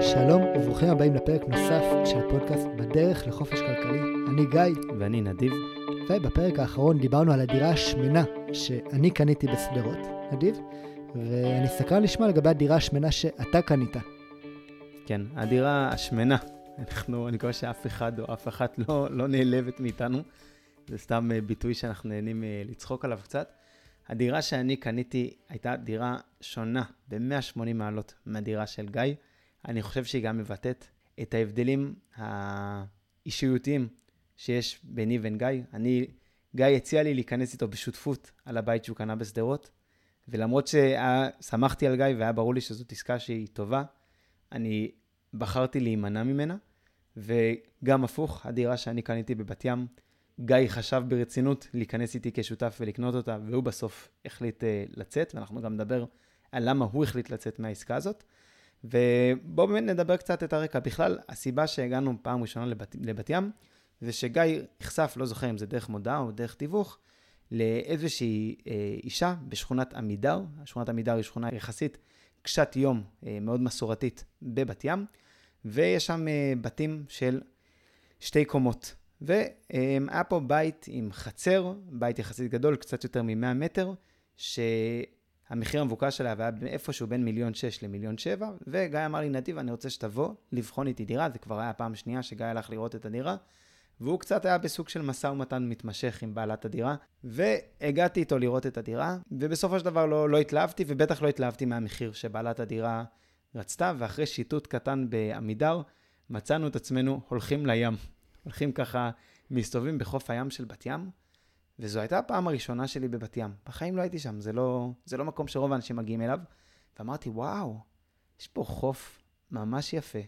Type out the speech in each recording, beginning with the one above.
שלום וברוכים הבאים לפרק נוסף של הפודקאסט בדרך לחופש כלכלי. אני גיא, ואני נדיב. ובפרק האחרון דיברנו על הדירה השמנה שאני קניתי בשדרות, נדיב, ואני סקרן לשמוע לגבי הדירה השמנה שאתה קנית. כן, הדירה השמנה. אנחנו, אני מקווה שאף אחד או אף אחת לא, לא נעלבת מאיתנו. זה סתם אה, ביטוי שאנחנו נהנים אה, לצחוק עליו קצת. הדירה שאני קניתי הייתה דירה שונה ב-180 מעלות מהדירה של גיא. אני חושב שהיא גם מבטאת את ההבדלים האישיותיים שיש ביני ובין גיא. אני, גיא הציע לי להיכנס איתו בשותפות על הבית שהוא קנה בשדרות, ולמרות ששמחתי על גיא והיה ברור לי שזאת עסקה שהיא טובה, אני בחרתי להימנע ממנה, וגם הפוך, הדירה שאני קניתי בבת ים, גיא חשב ברצינות להיכנס איתי כשותף ולקנות אותה, והוא בסוף החליט uh, לצאת, ואנחנו גם נדבר על למה הוא החליט לצאת מהעסקה הזאת. ובואו באמת נדבר קצת את הרקע. בכלל, הסיבה שהגענו פעם ראשונה לבת, לבת ים, זה שגיא נחשף, לא זוכר אם זה דרך מודעה או דרך תיווך, לאיזושהי אה, אישה בשכונת עמידר. שכונת עמידר היא שכונה יחסית קשת יום, אה, מאוד מסורתית, בבת ים, ויש שם אה, בתים של שתי קומות. והיה פה בית עם חצר, בית יחסית גדול, קצת יותר מ-100 מטר, שהמחיר המבוקש שלה היה איפשהו בין מיליון שש למיליון שבע, וגיא אמר לי, נתיב, אני רוצה שתבוא לבחון איתי דירה, זה כבר היה הפעם שנייה שגיא הלך לראות את הדירה, והוא קצת היה בסוג של משא ומתן מתמשך עם בעלת הדירה, והגעתי איתו לראות את הדירה, ובסופו של דבר לא, לא התלהבתי, ובטח לא התלהבתי מהמחיר שבעלת הדירה רצתה, ואחרי שיטוט קטן בעמידר, מצאנו את עצמנו הולכים לים. הולכים ככה, מסתובבים בחוף הים של בת ים, וזו הייתה הפעם הראשונה שלי בבת ים. בחיים לא הייתי שם, זה לא, זה לא מקום שרוב האנשים מגיעים אליו. ואמרתי, וואו, יש פה חוף ממש יפה.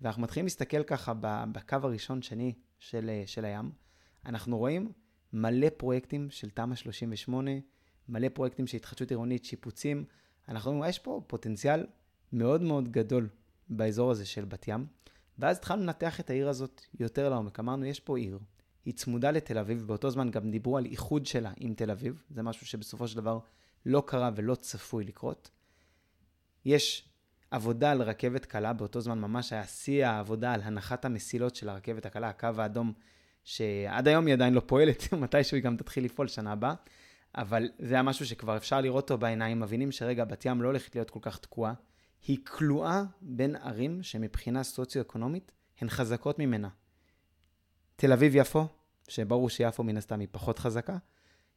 ואנחנו מתחילים להסתכל ככה בקו הראשון, שני של, של הים. אנחנו רואים מלא פרויקטים של תמ"א 38, מלא פרויקטים של התחדשות עירונית, שיפוצים. אנחנו רואים, יש פה פוטנציאל מאוד מאוד גדול באזור הזה של בת ים. ואז התחלנו לנתח את העיר הזאת יותר לעומק. אמרנו, יש פה עיר, היא צמודה לתל אביב, באותו זמן גם דיברו על איחוד שלה עם תל אביב, זה משהו שבסופו של דבר לא קרה ולא צפוי לקרות. יש עבודה על רכבת קלה, באותו זמן ממש היה שיא העבודה על הנחת המסילות של הרכבת הקלה, הקו האדום, שעד היום היא עדיין לא פועלת, מתישהו היא גם תתחיל לפעול שנה הבאה, אבל זה היה משהו שכבר אפשר לראות אותו בעיניים, מבינים שרגע, בת ים לא הולכת להיות כל כך תקועה. היא כלואה בין ערים שמבחינה סוציו-אקונומית הן חזקות ממנה. תל אביב-יפו, שברור שיפו מן הסתם היא פחות חזקה.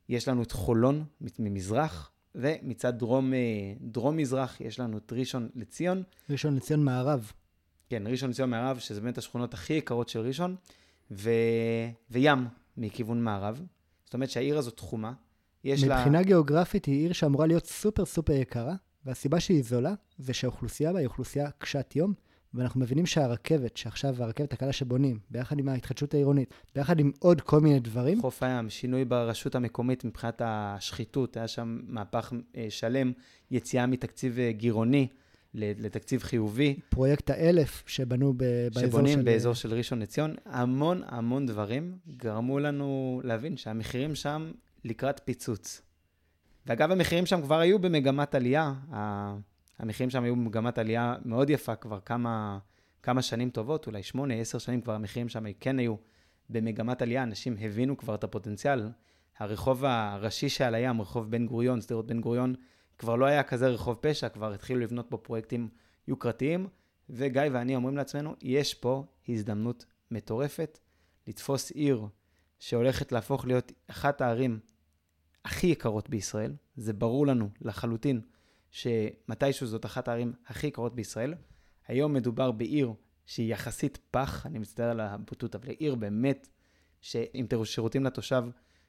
יש לנו את חולון ממזרח, ומצד דרום, אה, דרום-מזרח יש לנו את ראשון לציון. ראשון לציון מערב. כן, ראשון לציון מערב, שזה באמת השכונות הכי יקרות של ראשון, ו... וים מכיוון מערב. זאת אומרת שהעיר הזאת תחומה. מבחינה לה... גיאוגרפית היא עיר שאמורה להיות סופר סופר יקרה, והסיבה שהיא זולה, זה שהאוכלוסייה בה היא אוכלוסייה קשת יום, ואנחנו מבינים שהרכבת, שעכשיו הרכבת הקלה שבונים, ביחד עם ההתחדשות העירונית, ביחד עם עוד כל מיני דברים. חוף הים, שינוי ברשות המקומית מבחינת השחיתות, היה שם מהפך אה, שלם, יציאה מתקציב אה, גירעוני לתקציב חיובי. פרויקט האלף שבנו באזור של... שבונים באזור של ראשון לציון. המון המון דברים גרמו לנו להבין שהמחירים שם לקראת פיצוץ. ואגב, המחירים שם כבר היו במגמת עלייה. המחירים שם היו במגמת עלייה מאוד יפה כבר כמה, כמה שנים טובות, אולי שמונה, עשר שנים כבר המחירים שם כן היו במגמת עלייה. אנשים הבינו כבר את הפוטנציאל. הרחוב הראשי שעל הים, רחוב בן גוריון, שדרות בן גוריון, כבר לא היה כזה רחוב פשע, כבר התחילו לבנות בו פרויקטים יוקרתיים. וגיא ואני אומרים לעצמנו, יש פה הזדמנות מטורפת לתפוס עיר שהולכת להפוך להיות אחת הערים הכי יקרות בישראל. זה ברור לנו לחלוטין שמתישהו זאת אחת הערים הכי יקרות בישראל. היום מדובר בעיר שהיא יחסית פח, אני מצטער על הבוטות, אבל עיר באמת שעם שירותים לתושב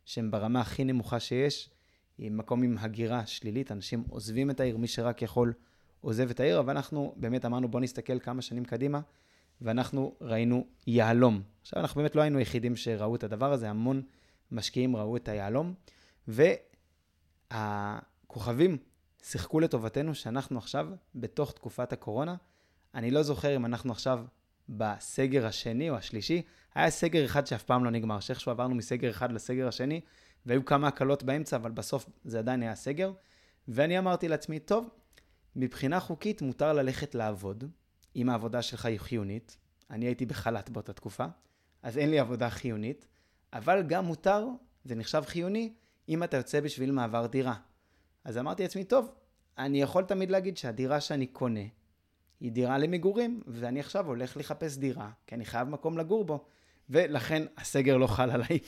שהם ברמה הכי נמוכה שיש, היא מקום עם הגירה שלילית, אנשים עוזבים את העיר, מי שרק יכול עוזב את העיר, אבל אנחנו באמת אמרנו בוא נסתכל כמה שנים קדימה, ואנחנו ראינו יהלום. עכשיו, אנחנו באמת לא היינו היחידים שראו את הדבר הזה, המון משקיעים ראו את היהלום. והכוכבים שיחקו לטובתנו שאנחנו עכשיו בתוך תקופת הקורונה. אני לא זוכר אם אנחנו עכשיו בסגר השני או השלישי. היה סגר אחד שאף פעם לא נגמר, שאיכשהו עברנו מסגר אחד לסגר השני, והיו כמה הקלות באמצע, אבל בסוף זה עדיין היה סגר. ואני אמרתי לעצמי, טוב, מבחינה חוקית מותר ללכת לעבוד, אם העבודה שלך היא חיונית. אני הייתי בחל"ת באותה תקופה, אז אין לי עבודה חיונית, אבל גם מותר, זה נחשב חיוני, אם אתה יוצא בשביל מעבר דירה. אז אמרתי לעצמי, טוב, אני יכול תמיד להגיד שהדירה שאני קונה היא דירה למגורים, ואני עכשיו הולך לחפש דירה, כי אני חייב מקום לגור בו, ולכן הסגר לא חל עליי.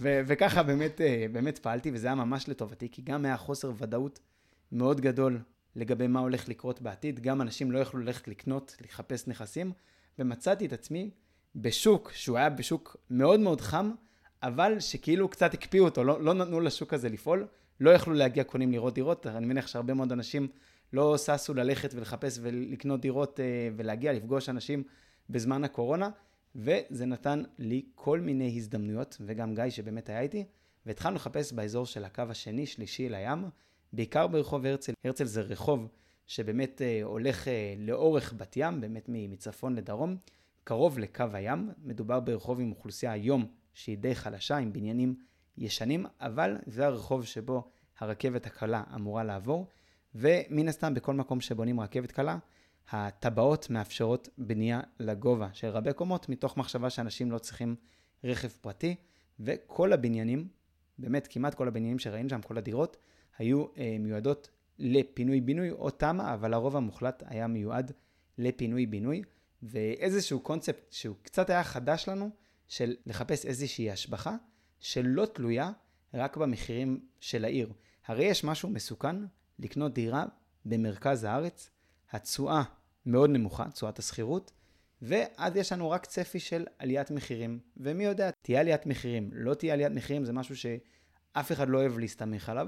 ו- וככה באמת, אה, באמת פעלתי, וזה היה ממש לטובתי, כי גם היה חוסר ודאות מאוד גדול לגבי מה הולך לקרות בעתיד, גם אנשים לא יכלו ללכת לקנות, לחפש נכסים, ומצאתי את עצמי בשוק, שהוא היה בשוק מאוד מאוד חם, אבל שכאילו קצת הקפיאו אותו, לא, לא נתנו לשוק הזה לפעול, לא יכלו להגיע קונים לראות דירות, אני מניח שהרבה מאוד אנשים לא ששו ללכת ולחפש ולקנות דירות אה, ולהגיע, לפגוש אנשים בזמן הקורונה, וזה נתן לי כל מיני הזדמנויות, וגם גיא שבאמת היה איתי, והתחלנו לחפש באזור של הקו השני, שלישי לים, בעיקר ברחוב הרצל. הרצל זה רחוב שבאמת אה, הולך אה, לאורך בת ים, באמת מצפון לדרום, קרוב לקו הים. מדובר ברחוב עם אוכלוסייה היום שהיא די חלשה, עם בניינים ישנים, אבל זה הרחוב שבו הרכבת הקלה אמורה לעבור, ומן הסתם בכל מקום שבונים רכבת קלה, הטבעות מאפשרות בנייה לגובה של רבי קומות, מתוך מחשבה שאנשים לא צריכים רכב פרטי, וכל הבניינים, באמת כמעט כל הבניינים שראינו שם, כל הדירות, היו אה, מיועדות לפינוי-בינוי. או תמ"א, אבל הרוב המוחלט היה מיועד לפינוי-בינוי, ואיזשהו קונספט שהוא קצת היה חדש לנו, של לחפש איזושהי השבחה שלא תלויה רק במחירים של העיר. הרי יש משהו מסוכן לקנות דירה במרכז הארץ, התשואה מאוד נמוכה, תשואת השכירות, ואז יש לנו רק צפי של עליית מחירים. ומי יודע, תהיה עליית מחירים, לא תהיה עליית מחירים, זה משהו שאף אחד לא אוהב להסתמך עליו.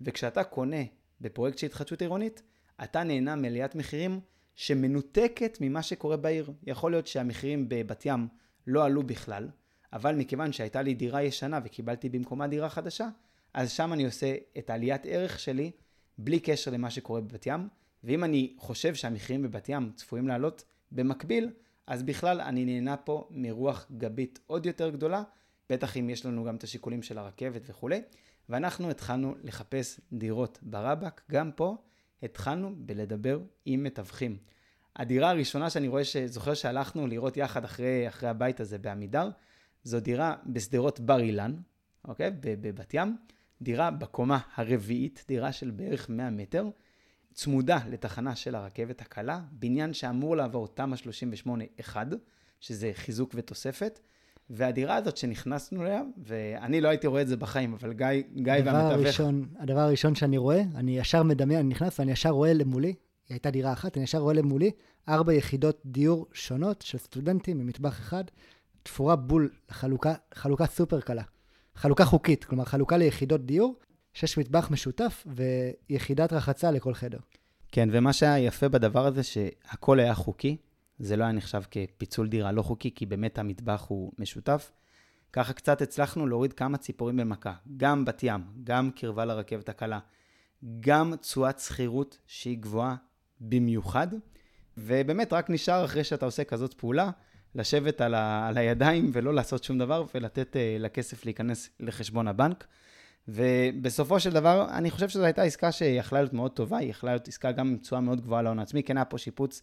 וכשאתה קונה בפרויקט של התחדשות עירונית, אתה נהנה מעליית מחירים שמנותקת ממה שקורה בעיר. יכול להיות שהמחירים בבת ים לא עלו בכלל, אבל מכיוון שהייתה לי דירה ישנה וקיבלתי במקומה דירה חדשה, אז שם אני עושה את עליית ערך שלי בלי קשר למה שקורה בבת ים, ואם אני חושב שהמחירים בבת ים צפויים לעלות במקביל, אז בכלל אני נהנה פה מרוח גבית עוד יותר גדולה, בטח אם יש לנו גם את השיקולים של הרכבת וכולי, ואנחנו התחלנו לחפש דירות ברבק, גם פה התחלנו בלדבר עם מתווכים. הדירה הראשונה שאני רואה, זוכר שהלכנו לראות יחד אחרי, אחרי הבית הזה בעמידר, זו דירה בשדרות בר אילן, אוקיי? בבת ים. דירה בקומה הרביעית, דירה של בערך 100 מטר, צמודה לתחנה של הרכבת הקלה, בניין שאמור לעבור תמ"א 38-1, שזה חיזוק ותוספת, והדירה הזאת שנכנסנו אליה, ואני לא הייתי רואה את זה בחיים, אבל גיא, גיא והמתווך... הדבר הראשון שאני רואה, אני ישר מדמיין, אני נכנס ואני ישר רואה למולי, היא הייתה דירה אחת, אני ישר רואה למולי ארבע יחידות דיור שונות של סטודנטים ממטבח אחד, תפורה בול, חלוקה, חלוקה סופר קלה. חלוקה חוקית, כלומר חלוקה ליחידות דיור, שיש מטבח משותף ויחידת רחצה לכל חדר. כן, ומה שהיה יפה בדבר הזה, שהכל היה חוקי, זה לא היה נחשב כפיצול דירה לא חוקי, כי באמת המטבח הוא משותף. ככה קצת הצלחנו להוריד כמה ציפורים במכה, גם בת ים, גם קרבה לרכבת הקלה, גם תשואת שכירות שהיא גבוהה במיוחד, ובאמת רק נשאר אחרי שאתה עושה כזאת פעולה, לשבת על, ה, על הידיים ולא לעשות שום דבר ולתת uh, לכסף להיכנס לחשבון הבנק. ובסופו של דבר, אני חושב שזו הייתה עסקה שיכלה להיות מאוד טובה, היא יכלה להיות עסקה גם עם תשואה מאוד גבוהה להון עצמי, כן היה פה שיפוץ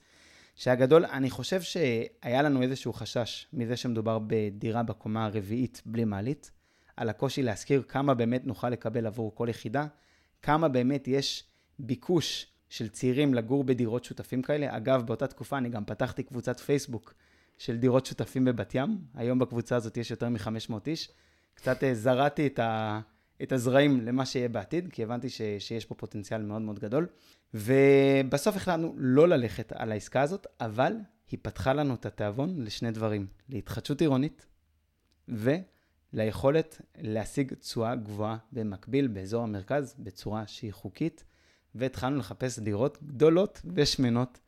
שהיה גדול. אני חושב שהיה לנו איזשהו חשש מזה שמדובר בדירה בקומה הרביעית בלי מעלית, על הקושי להזכיר כמה באמת נוכל לקבל עבור כל יחידה, כמה באמת יש ביקוש של צעירים לגור בדירות שותפים כאלה. אגב, באותה תקופה אני גם פתחתי קבוצת פייסבוק של דירות שותפים בבת ים. היום בקבוצה הזאת יש יותר מ-500 איש. קצת אה, זרעתי את, ה, את הזרעים למה שיהיה בעתיד, כי הבנתי ש, שיש פה פוטנציאל מאוד מאוד גדול. ובסוף החלטנו לא ללכת על העסקה הזאת, אבל היא פתחה לנו את התיאבון לשני דברים, להתחדשות עירונית וליכולת להשיג תשואה גבוהה במקביל באזור המרכז בצורה שהיא חוקית, והתחלנו לחפש דירות גדולות ושמנות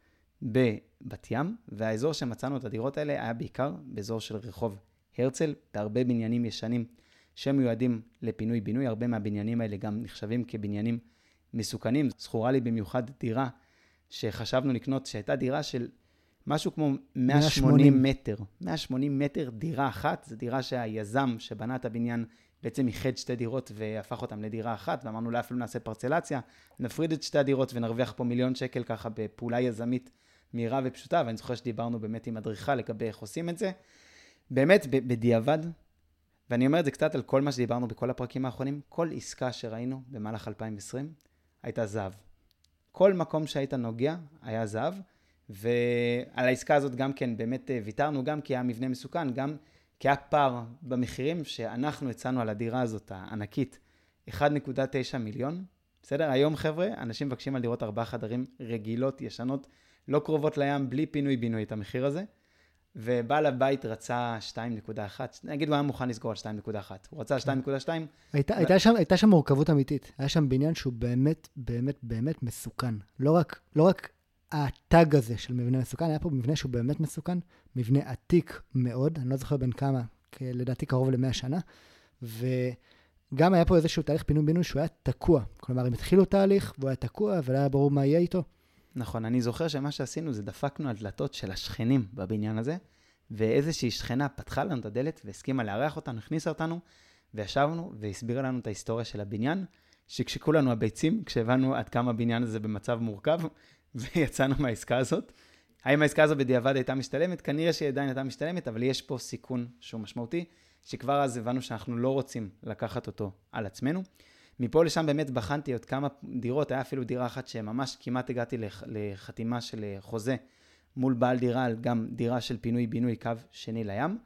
בבת ים, והאזור שמצאנו את הדירות האלה היה בעיקר באזור של רחוב הרצל, בהרבה בניינים ישנים שמיועדים לפינוי-בינוי, הרבה מהבניינים האלה גם נחשבים כבניינים מסוכנים. זכורה לי במיוחד דירה שחשבנו לקנות, שהייתה דירה של משהו כמו 180, 180 מטר. 180 מטר דירה אחת, זו דירה שהיזם שבנה את הבניין בעצם איחד שתי דירות והפך אותן לדירה אחת, ואמרנו לה אפילו נעשה פרצלציה, נפריד את שתי הדירות ונרוויח פה מיליון שקל ככה בפעולה יזמית מהירה ופשוטה, ואני זוכר שדיברנו באמת עם אדריכל לגבי איך עושים את זה. באמת, בדיעבד, ואני אומר את זה קצת על כל מה שדיברנו בכל הפרקים האחרונים, כל עסקה שראינו במהלך 2020 הייתה זהב. כל מקום שהיית נוגע היה זהב, ועל העסקה הזאת גם כן באמת אה, ויתרנו, גם כי היה מבנה מסוכן, גם כי היה פער במחירים שאנחנו הצענו על הדירה הזאת, הענקית, 1.9 מיליון. בסדר? היום, חבר'ה, אנשים מבקשים על דירות ארבעה חדרים רגילות, ישנות, לא קרובות לים, בלי פינוי-בינוי את המחיר הזה. ובעל הבית רצה 2.1, נגיד הוא היה מוכן לסגור על 2.1, הוא רצה 2.2. הייתה, ו... הייתה, שם, הייתה שם מורכבות אמיתית, היה שם בניין שהוא באמת, באמת, באמת מסוכן. לא רק, לא רק הטאג הזה של מבנה מסוכן, היה פה מבנה שהוא באמת מסוכן, מבנה עתיק מאוד, אני לא זוכר בין כמה, לדעתי קרוב ל-100 שנה, וגם היה פה איזשהו תהליך פינוי-בינוי שהוא היה תקוע. כלומר, הם התחילו תהליך והוא היה תקוע ולא היה ברור מה יהיה איתו. נכון, אני זוכר שמה שעשינו זה דפקנו על דלתות של השכנים בבניין הזה, ואיזושהי שכנה פתחה לנו את הדלת והסכימה לארח אותנו, הכניסה אותנו, וישבנו והסבירה לנו את ההיסטוריה של הבניין, שקשקו לנו הביצים כשהבנו עד כמה הבניין הזה במצב מורכב, ויצאנו מהעסקה הזאת. האם העסקה הזו בדיעבד הייתה משתלמת? כנראה שהיא עדיין הייתה משתלמת, אבל יש פה סיכון שהוא משמעותי, שכבר אז הבנו שאנחנו לא רוצים לקחת אותו על עצמנו. מפה לשם באמת בחנתי עוד כמה דירות, היה אפילו דירה אחת שממש כמעט הגעתי לח, לחתימה של אה, חוזה מול בעל דירה גם דירה של פינוי-בינוי קו שני לים,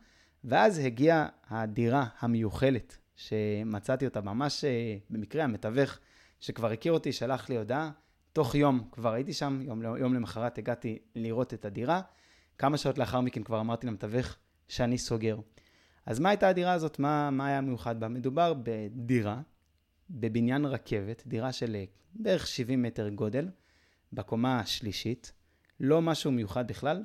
ואז הגיעה הדירה המיוחלת, שמצאתי אותה ממש אה, במקרה, המתווך שכבר הכיר אותי, שלח לי הודעה, תוך יום כבר הייתי שם, יום, יום למחרת הגעתי לראות את הדירה, כמה שעות לאחר מכן כבר אמרתי למתווך שאני סוגר. אז מה הייתה הדירה הזאת? מה, מה היה מיוחד בה? מדובר בדירה בבניין רכבת, דירה של אה, בערך 70 מטר גודל, בקומה השלישית, לא משהו מיוחד בכלל.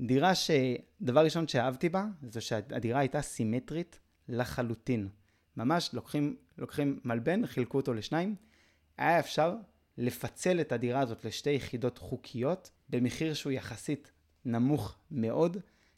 דירה שדבר ראשון שאהבתי בה, זה שהדירה הייתה סימטרית לחלוטין. ממש לוקחים, לוקחים מלבן, חילקו אותו לשניים. היה אפשר לפצל את הדירה הזאת לשתי יחידות חוקיות, במחיר שהוא יחסית נמוך מאוד,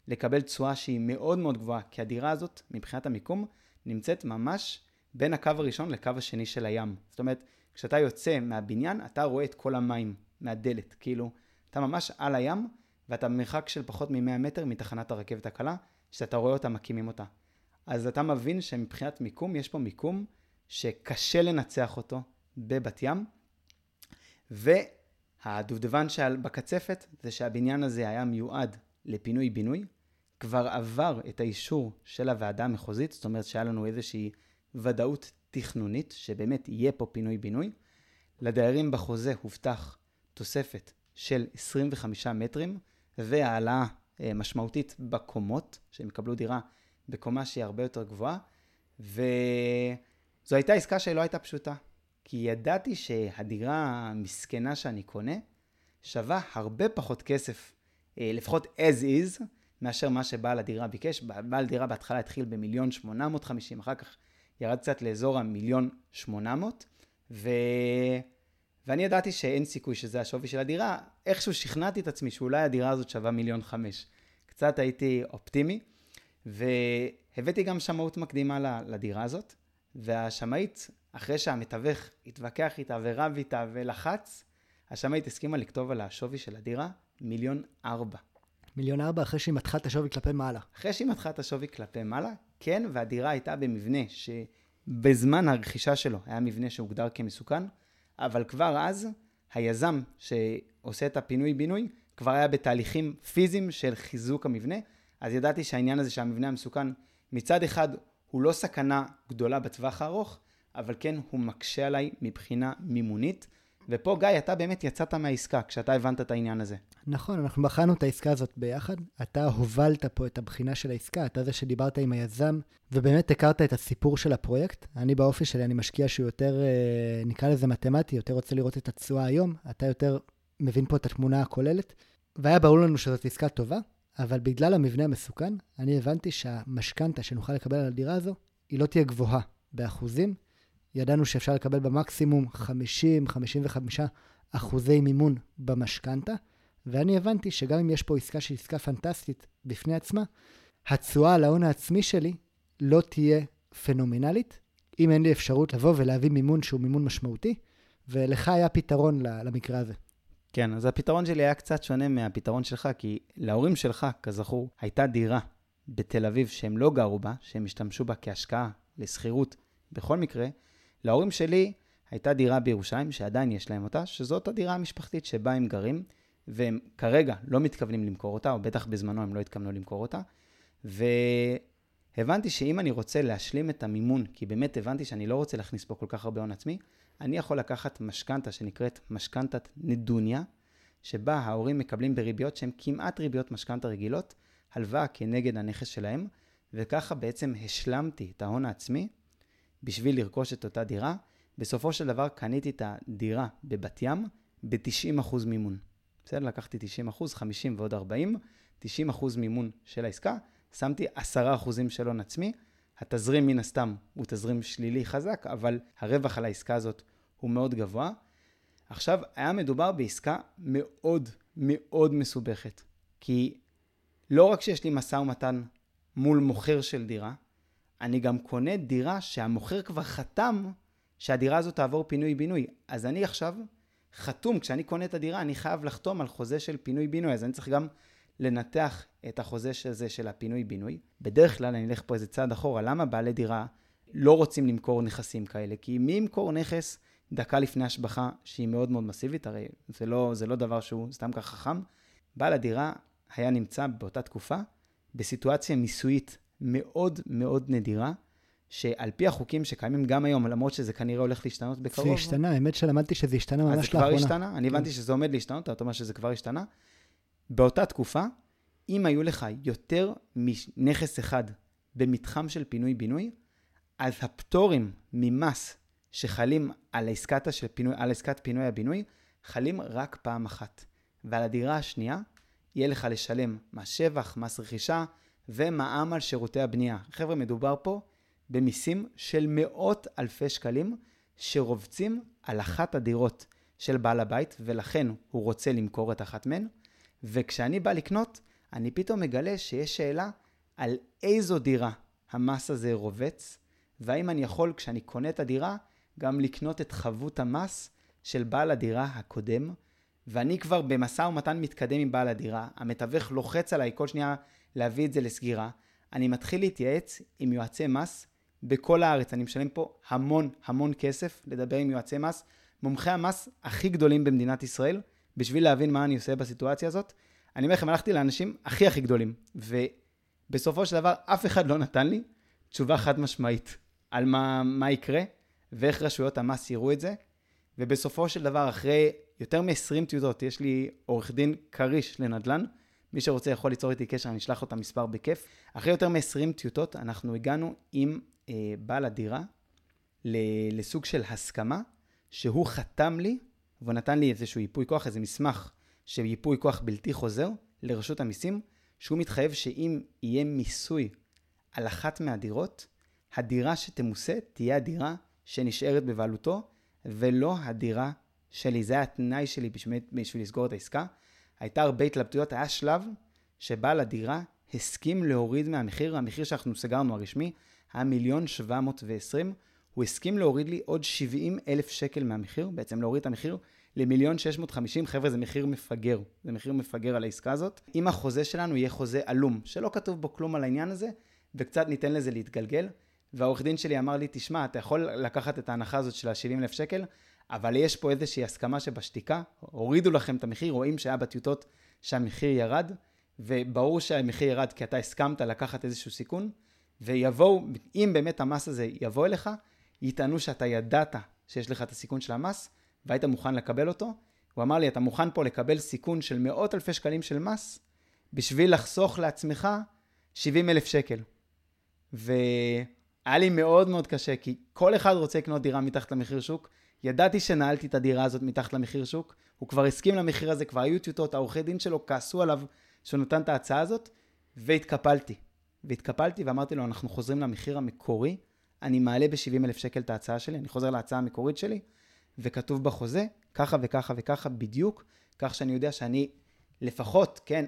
לקבל תשואה שהיא מאוד מאוד גבוהה, כי הדירה הזאת, מבחינת המיקום, נמצאת ממש בין הקו הראשון לקו השני של הים. זאת אומרת, כשאתה יוצא מהבניין, אתה רואה את כל המים מהדלת. כאילו, אתה ממש על הים, ואתה במרחק של פחות מ-100 מטר מתחנת הרכבת הקלה, שאתה רואה אותה, מקימים אותה. אז אתה מבין שמבחינת מיקום, יש פה מיקום שקשה לנצח אותו בבת ים. והדובדבן שעל בקצפת זה שהבניין הזה היה מיועד לפינוי-בינוי, כבר עבר את האישור של הוועדה המחוזית, זאת אומרת שהיה לנו איזושהי ודאות תכנונית, שבאמת יהיה פה פינוי-בינוי. לדיירים בחוזה הובטח תוספת של 25 מטרים והעלאה אה, משמעותית בקומות, שהם יקבלו דירה בקומה שהיא הרבה יותר גבוהה. וזו הייתה עסקה שלא הייתה פשוטה, כי ידעתי שהדירה המסכנה שאני קונה שווה הרבה פחות כסף, אה, לפחות as is, מאשר מה שבעל הדירה ביקש. בעל דירה בהתחלה התחיל במיליון שמונה מאות חמישים, אחר כך ירד קצת לאזור המיליון שמונה מאות, ו... ואני ידעתי שאין סיכוי שזה השווי של הדירה, איכשהו שכנעתי את עצמי שאולי הדירה הזאת שווה מיליון חמש. קצת הייתי אופטימי, והבאתי גם שמאות מקדימה לדירה הזאת, והשמאית, אחרי שהמתווך התווכח איתה ורב איתה ולחץ, השמאית הסכימה לכתוב על השווי של הדירה מיליון ארבע. מיליון ארבע אחרי שהיא מתחה את השווי כלפי מעלה. אחרי שהיא מתחה את השווי כלפי מעלה, כן, והדירה הייתה במבנה שבזמן הרכישה שלו היה מבנה שהוגדר כמסוכן, אבל כבר אז היזם שעושה את הפינוי-בינוי כבר היה בתהליכים פיזיים של חיזוק המבנה, אז ידעתי שהעניין הזה שהמבנה המסוכן מצד אחד הוא לא סכנה גדולה בטווח הארוך, אבל כן הוא מקשה עליי מבחינה מימונית. ופה, גיא, אתה באמת יצאת מהעסקה כשאתה הבנת את העניין הזה. נכון, אנחנו בחנו את העסקה הזאת ביחד. אתה הובלת פה את הבחינה של העסקה, אתה זה שדיברת עם היזם, ובאמת הכרת את הסיפור של הפרויקט. אני באופי שלי, אני משקיע שהוא יותר, אה, נקרא לזה מתמטי, יותר רוצה לראות את התשואה היום. אתה יותר מבין פה את התמונה הכוללת. והיה ברור לנו שזאת עסקה טובה, אבל בגלל המבנה המסוכן, אני הבנתי שהמשכנתה שנוכל לקבל על הדירה הזו, היא לא תהיה גבוהה באחוזים, ידענו שאפשר לקבל במקסימום 50-55 אחוזי מימון במשכנתה, ואני הבנתי שגם אם יש פה עסקה שהיא עסקה פנטסטית בפני עצמה, התשואה על ההון העצמי שלי לא תהיה פנומנלית, אם אין לי אפשרות לבוא ולהביא מימון שהוא מימון משמעותי, ולך היה פתרון למקרה הזה. כן, אז הפתרון שלי היה קצת שונה מהפתרון שלך, כי להורים שלך, כזכור, הייתה דירה בתל אביב שהם לא גרו בה, שהם השתמשו בה כהשקעה לשכירות בכל מקרה. להורים שלי הייתה דירה בירושלים, שעדיין יש להם אותה, שזאת הדירה המשפחתית שבה הם גרים, והם כרגע לא מתכוונים למכור אותה, או בטח בזמנו הם לא התכוונו למכור אותה. והבנתי שאם אני רוצה להשלים את המימון, כי באמת הבנתי שאני לא רוצה להכניס פה כל כך הרבה הון עצמי, אני יכול לקחת משכנתה שנקראת משכנתת נדוניה, שבה ההורים מקבלים בריביות שהן כמעט ריביות משכנתה רגילות, הלוואה כנגד הנכס שלהם, וככה בעצם השלמתי את ההון העצמי בשביל לרכוש את אותה דירה. בסופו של דבר קניתי את הדירה בבת ים ב-90% מימון. בסדר? לקחתי 90%, 50 ועוד 40, 90% מימון של העסקה, שמתי 10% של הון עצמי. התזרים מן הסתם הוא תזרים שלילי חזק, אבל הרווח על העסקה הזאת הוא מאוד גבוה. עכשיו, היה מדובר בעסקה מאוד מאוד מסובכת, כי לא רק שיש לי משא ומתן מול מוכר של דירה, אני גם קונה דירה שהמוכר כבר חתם שהדירה הזאת תעבור פינוי-בינוי. אז אני עכשיו חתום, כשאני קונה את הדירה, אני חייב לחתום על חוזה של פינוי-בינוי, אז אני צריך גם לנתח את החוזה הזה של הפינוי-בינוי. בדרך כלל, אני אלך פה איזה צעד אחורה, למה בעלי דירה לא רוצים למכור נכסים כאלה? כי מי ימכור נכס דקה לפני השבחה שהיא מאוד מאוד מסיבית? הרי זה לא, זה לא דבר שהוא סתם כך חכם. בעל הדירה היה נמצא באותה תקופה בסיטואציה מיסויית מאוד מאוד נדירה, שעל פי החוקים שקיימים גם היום, למרות שזה כנראה הולך להשתנות בקרוב. זה השתנה, האמת שלמדתי שזה השתנה ממש לאחרונה. אז זה כבר השתנה? אני הבנתי שזה עומד להשתנות, אתה אומר שזה כבר השתנה. באותה תקופה, אם היו לך יותר מנכס אחד במתחם של פינוי-בינוי, אז הפטורים ממס שחלים על, עסקת של פינוי, על עסקת פינוי-הבינוי, חלים רק פעם אחת. ועל הדירה השנייה, יהיה לך לשלם מס שבח, מס רכישה ומע"מ על שירותי הבנייה. חבר'ה, מדובר פה במיסים של מאות אלפי שקלים שרובצים על אחת הדירות של בעל הבית, ולכן הוא רוצה למכור את אחת מהן. וכשאני בא לקנות, אני פתאום מגלה שיש שאלה על איזו דירה המס הזה רובץ, והאם אני יכול, כשאני קונה את הדירה, גם לקנות את חבות המס של בעל הדירה הקודם, ואני כבר במשא ומתן מתקדם עם בעל הדירה, המתווך לוחץ עליי כל שנייה להביא את זה לסגירה, אני מתחיל להתייעץ עם יועצי מס בכל הארץ. אני משלם פה המון המון כסף לדבר עם יועצי מס, מומחי המס הכי גדולים במדינת ישראל, בשביל להבין מה אני עושה בסיטואציה הזאת. אני אומר לכם, הלכתי לאנשים הכי הכי גדולים, ובסופו של דבר אף אחד לא נתן לי תשובה חד משמעית על מה, מה יקרה ואיך רשויות המס יראו את זה. ובסופו של דבר, אחרי יותר מ-20 טיוטות, יש לי עורך דין כריש לנדל"ן, מי שרוצה יכול ליצור איתי קשר, אני אשלח לו את המספר בכיף. אחרי יותר מ-20 טיוטות, אנחנו הגענו עם אה, בעל הדירה לסוג של הסכמה, שהוא חתם לי, והוא נתן לי איזשהו ייפוי כוח, איזה מסמך של ייפוי כוח בלתי חוזר לרשות המיסים, שהוא מתחייב שאם יהיה מיסוי על אחת מהדירות, הדירה שתמוסה תהיה הדירה שנשארת בבעלותו, ולא הדירה שלי. זה התנאי שלי בשביל, בשביל לסגור את העסקה. הייתה הרבה התלבטויות, היה שלב שבעל הדירה הסכים להוריד מהמחיר, המחיר שאנחנו סגרנו הרשמי היה מיליון שבע מאות ועשרים, הוא הסכים להוריד לי עוד 70 אלף שקל מהמחיר, בעצם להוריד את המחיר למיליון 650, חבר'ה זה מחיר מפגר, זה מחיר מפגר על העסקה הזאת. אם החוזה שלנו יהיה חוזה עלום, שלא כתוב בו כלום על העניין הזה, וקצת ניתן לזה להתגלגל, והעורך דין שלי אמר לי, תשמע, אתה יכול לקחת את ההנחה הזאת של ה-70 אלף שקל, אבל יש פה איזושהי הסכמה שבשתיקה, הורידו לכם את המחיר, רואים שהיה בטיוטות שהמחיר ירד, וברור שהמחיר ירד כי אתה הסכמת לקחת איזשהו סיכון, ויבואו, אם באמת המס הזה יבוא אליך, יטענו שאתה ידעת שיש לך את הסיכון של המס, והיית מוכן לקבל אותו. הוא אמר לי, אתה מוכן פה לקבל סיכון של מאות אלפי שקלים של מס, בשביל לחסוך לעצמך 70 אלף שקל. והיה לי מאוד מאוד קשה, כי כל אחד רוצה לקנות דירה מתחת למחיר שוק, ידעתי שנעלתי את הדירה הזאת מתחת למחיר שוק, הוא כבר הסכים למחיר הזה, כבר היו טיוטות, העורכי דין שלו כעסו עליו שהוא נתן את ההצעה הזאת, והתקפלתי. והתקפלתי ואמרתי לו, אנחנו חוזרים למחיר המקורי, אני מעלה ב-70 אלף שקל את ההצעה שלי, אני חוזר להצעה המקורית שלי, וכתוב בחוזה, ככה וככה וככה בדיוק, כך שאני יודע שאני לפחות, כן,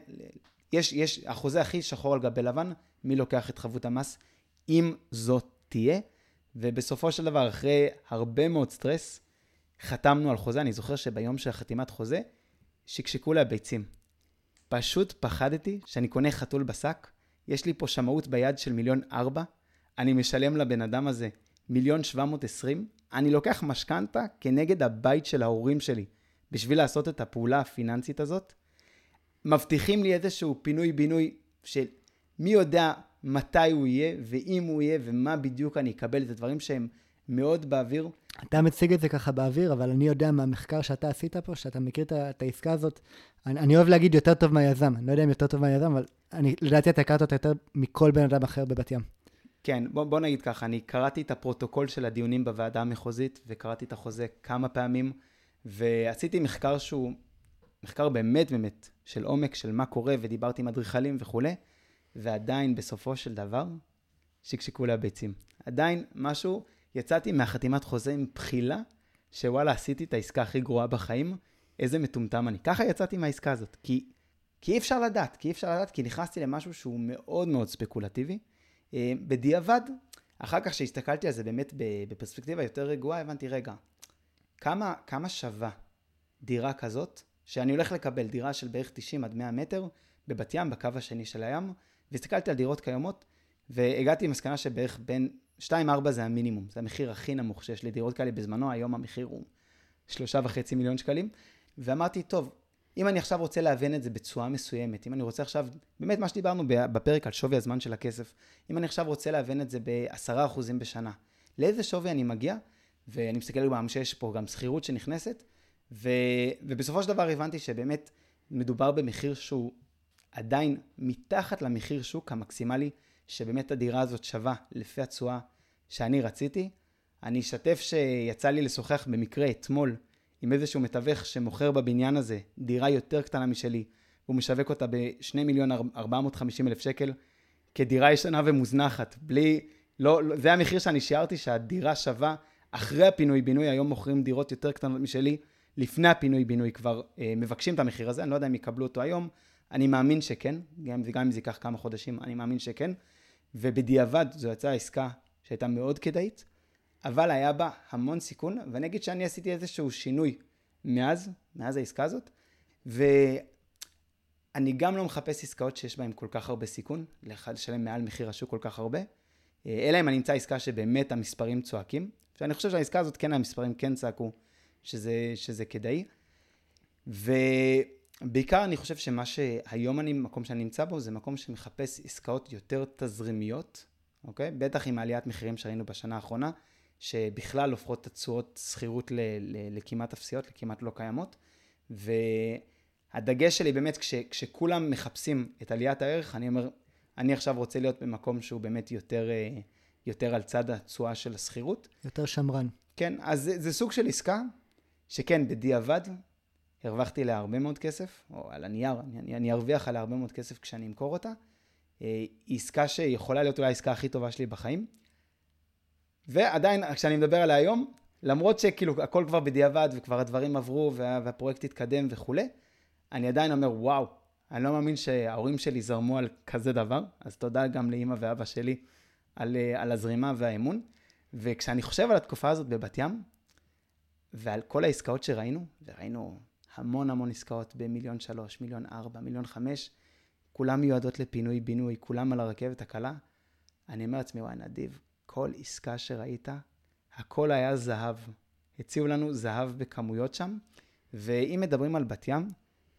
יש, יש, החוזה הכי שחור על גבי לבן, מי לוקח את חבות המס, אם זאת תהיה, ובסופו של דבר, אחרי הרבה מאוד סטרס, חתמנו על חוזה. אני זוכר שביום של חתימת חוזה, שקשקו לה ביצים. פשוט פחדתי שאני קונה חתול בשק, יש לי פה שמאות ביד של מיליון ארבע, אני משלם לבן אדם הזה מיליון שבע מאות עשרים, אני לוקח משכנתה כנגד הבית של ההורים שלי בשביל לעשות את הפעולה הפיננסית הזאת. מבטיחים לי איזשהו פינוי-בינוי של מי יודע מתי הוא יהיה, ואם הוא יהיה, ומה בדיוק אני אקבל, זה דברים שהם מאוד באוויר. אתה מציג את זה ככה באוויר, אבל אני יודע מהמחקר שאתה עשית פה, שאתה מכיר את העסקה הזאת, אני, אני אוהב להגיד יותר טוב מהיזם, אני לא יודע אם יותר טוב מהיזם, אבל אני, לדעתי אתה הכרת אותה יותר מכל בן אדם אחר בבת ים. כן, בוא, בוא נגיד ככה, אני קראתי את הפרוטוקול של הדיונים בוועדה המחוזית, וקראתי את החוזה כמה פעמים, ועשיתי מחקר שהוא מחקר באמת באמת של עומק, של מה קורה, ודיברתי עם אדריכלים וכולי, ועדיין בסופו של דבר, שקשקו לי הביצים. עדיין משהו, יצאתי מהחתימת חוזה עם בחילה, שוואלה, עשיתי את העסקה הכי גרועה בחיים, איזה מטומטם אני. ככה יצאתי מהעסקה הזאת, כי, כי אי אפשר לדעת, כי אי אפשר לדעת, כי נכנסתי למשהו שהוא מאוד מאוד ספקולטיבי. אה, בדיעבד, אחר כך שהסתכלתי על זה באמת בפרספקטיבה יותר רגועה, הבנתי, רגע, כמה, כמה שווה דירה כזאת, שאני הולך לקבל דירה של בערך 90 עד 100 מטר בבת ים, בקו השני של הים, והסתכלתי על דירות קיימות, והגעתי למסקנה שבערך בין 2-4 זה המינימום, זה המחיר הכי נמוך שיש לדירות כאלה בזמנו, היום המחיר הוא 3.5 מיליון שקלים, ואמרתי, טוב, אם אני עכשיו רוצה להבין את זה בצורה מסוימת, אם אני רוצה עכשיו, באמת מה שדיברנו בפרק על שווי הזמן של הכסף, אם אני עכשיו רוצה להבין את זה ב-10% בשנה, לאיזה שווי אני מגיע, ואני מסתכל גם שיש פה גם שכירות שנכנסת, ו, ובסופו של דבר הבנתי שבאמת מדובר במחיר שהוא עדיין מתחת למחיר שוק המקסימלי, שבאמת הדירה הזאת שווה לפי התשואה שאני רציתי. אני אשתף שיצא לי לשוחח במקרה אתמול עם איזשהו מתווך שמוכר בבניין הזה דירה יותר קטנה משלי, הוא משווק אותה ב-2 מיליון 450 אלף שקל כדירה ישנה ומוזנחת, בלי, לא, לא, זה המחיר שאני שיערתי שהדירה שווה אחרי הפינוי-בינוי, היום מוכרים דירות יותר קטנות משלי, לפני הפינוי-בינוי כבר אה, מבקשים את המחיר הזה, אני לא יודע אם יקבלו אותו היום, אני מאמין שכן, גם, גם אם זה ייקח כמה חודשים, אני מאמין שכן, ובדיעבד זו יצאה עסקה שהייתה מאוד כדאית, אבל היה בה המון סיכון, ואני אגיד שאני עשיתי איזשהו שינוי מאז, מאז העסקה הזאת, ואני גם לא מחפש עסקאות שיש בהן כל כך הרבה סיכון, לשלם מעל מחיר השוק כל כך הרבה, אלא אם אני אמצא עסקה שבאמת המספרים צועקים, ואני חושב שהעסקה הזאת כן המספרים כן צעקו שזה, שזה כדאי. ובעיקר אני חושב שמה שהיום אני, מקום שאני נמצא בו, זה מקום שמחפש עסקאות יותר תזרימיות, אוקיי? בטח עם עליית מחירים שראינו בשנה האחרונה, שבכלל הופכות את התשואות שכירות לכמעט אפסיות, לכמעט לא קיימות. והדגש שלי באמת, כש, כשכולם מחפשים את עליית הערך, אני אומר, אני עכשיו רוצה להיות במקום שהוא באמת יותר, אה, יותר על צד התשואה של השכירות. יותר שמרן. כן, אז זה, זה סוג של עסקה שכן, בדיעבד, הרווחתי לה הרבה מאוד כסף, או על הנייר, אני, אני ארוויח עליה הרבה מאוד כסף כשאני אמכור אותה. אה, עסקה שיכולה להיות אולי העסקה הכי טובה שלי בחיים. ועדיין, כשאני מדבר עליה היום, למרות שכאילו הכל כבר בדיעבד וכבר הדברים עברו וה, והפרויקט התקדם וכולי, אני עדיין אומר, וואו, אני לא מאמין שההורים שלי זרמו על כזה דבר, אז תודה גם לאימא ואבא שלי על, אה, על הזרימה והאמון. וכשאני חושב על התקופה הזאת בבת ים, ועל כל העסקאות שראינו, וראינו המון המון עסקאות במיליון שלוש, מיליון ארבע, מיליון חמש, כולם מיועדות לפינוי-בינוי, כולם על הרכבת הקלה, אני אומר לעצמי, וואי, נדיב, כל עסקה שראית, הכל היה זהב. הציעו לנו זהב בכמויות שם, ואם מדברים על בת ים,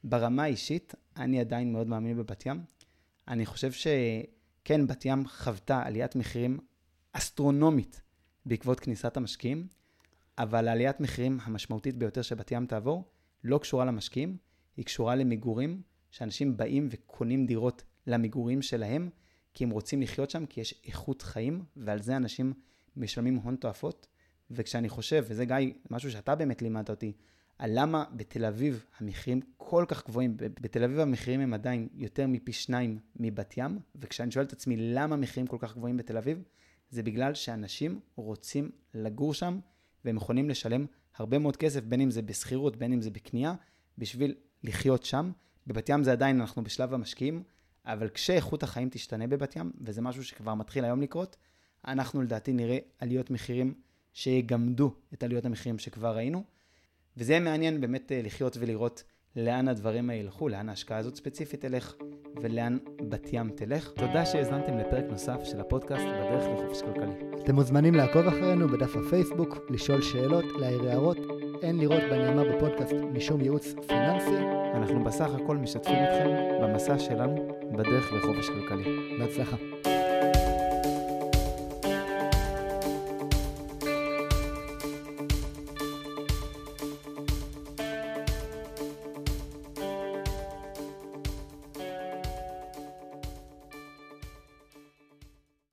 ברמה האישית, אני עדיין מאוד מאמין בבת ים. אני חושב שכן, בת ים חוותה עליית מחירים אסטרונומית בעקבות כניסת המשקיעים, אבל העליית מחירים המשמעותית ביותר שבת ים תעבור לא קשורה למשקיעים, היא קשורה למגורים, שאנשים באים וקונים דירות למגורים שלהם, כי הם רוצים לחיות שם, כי יש איכות חיים, ועל זה אנשים משלמים הון תועפות. וכשאני חושב, וזה גיא, משהו שאתה באמת לימדת אותי, על למה בתל אביב המחירים כל כך גבוהים, בתל אביב המחירים הם עדיין יותר מפי שניים מבת ים, וכשאני שואל את עצמי למה המחירים כל כך גבוהים בתל אביב, זה בגלל שאנשים רוצים לגור שם, והם יכולים לשלם הרבה מאוד כסף, בין אם זה בשכירות, בין אם זה בקנייה, בשביל לחיות שם. בבת ים זה עדיין, אנחנו בשלב המשקיעים, אבל כשאיכות החיים תשתנה בבת ים, וזה משהו שכבר מתחיל היום לקרות, אנחנו לדעתי נראה עליות מחירים שיגמדו את עליות המחירים שכבר ראינו, וזה מעניין באמת אה, לחיות ולראות לאן הדברים האלה ילכו, לאן ההשקעה הזאת ספציפית תלך, ולאן בת ים תלך. תודה שהאזנתם לפרק נוסף של הפודקאסט בדרך לחופש כלכלי. אתם מוזמנים לעקוב אחרינו בדף הפייסבוק, לשאול שאלות, להעיר הערות. אין לראות בנאמר בפודקאסט משום ייעוץ פיננסי. אנחנו בסך הכל משתפים אתכם במסע שלנו בדרך לחופש כלכלי. בהצלחה.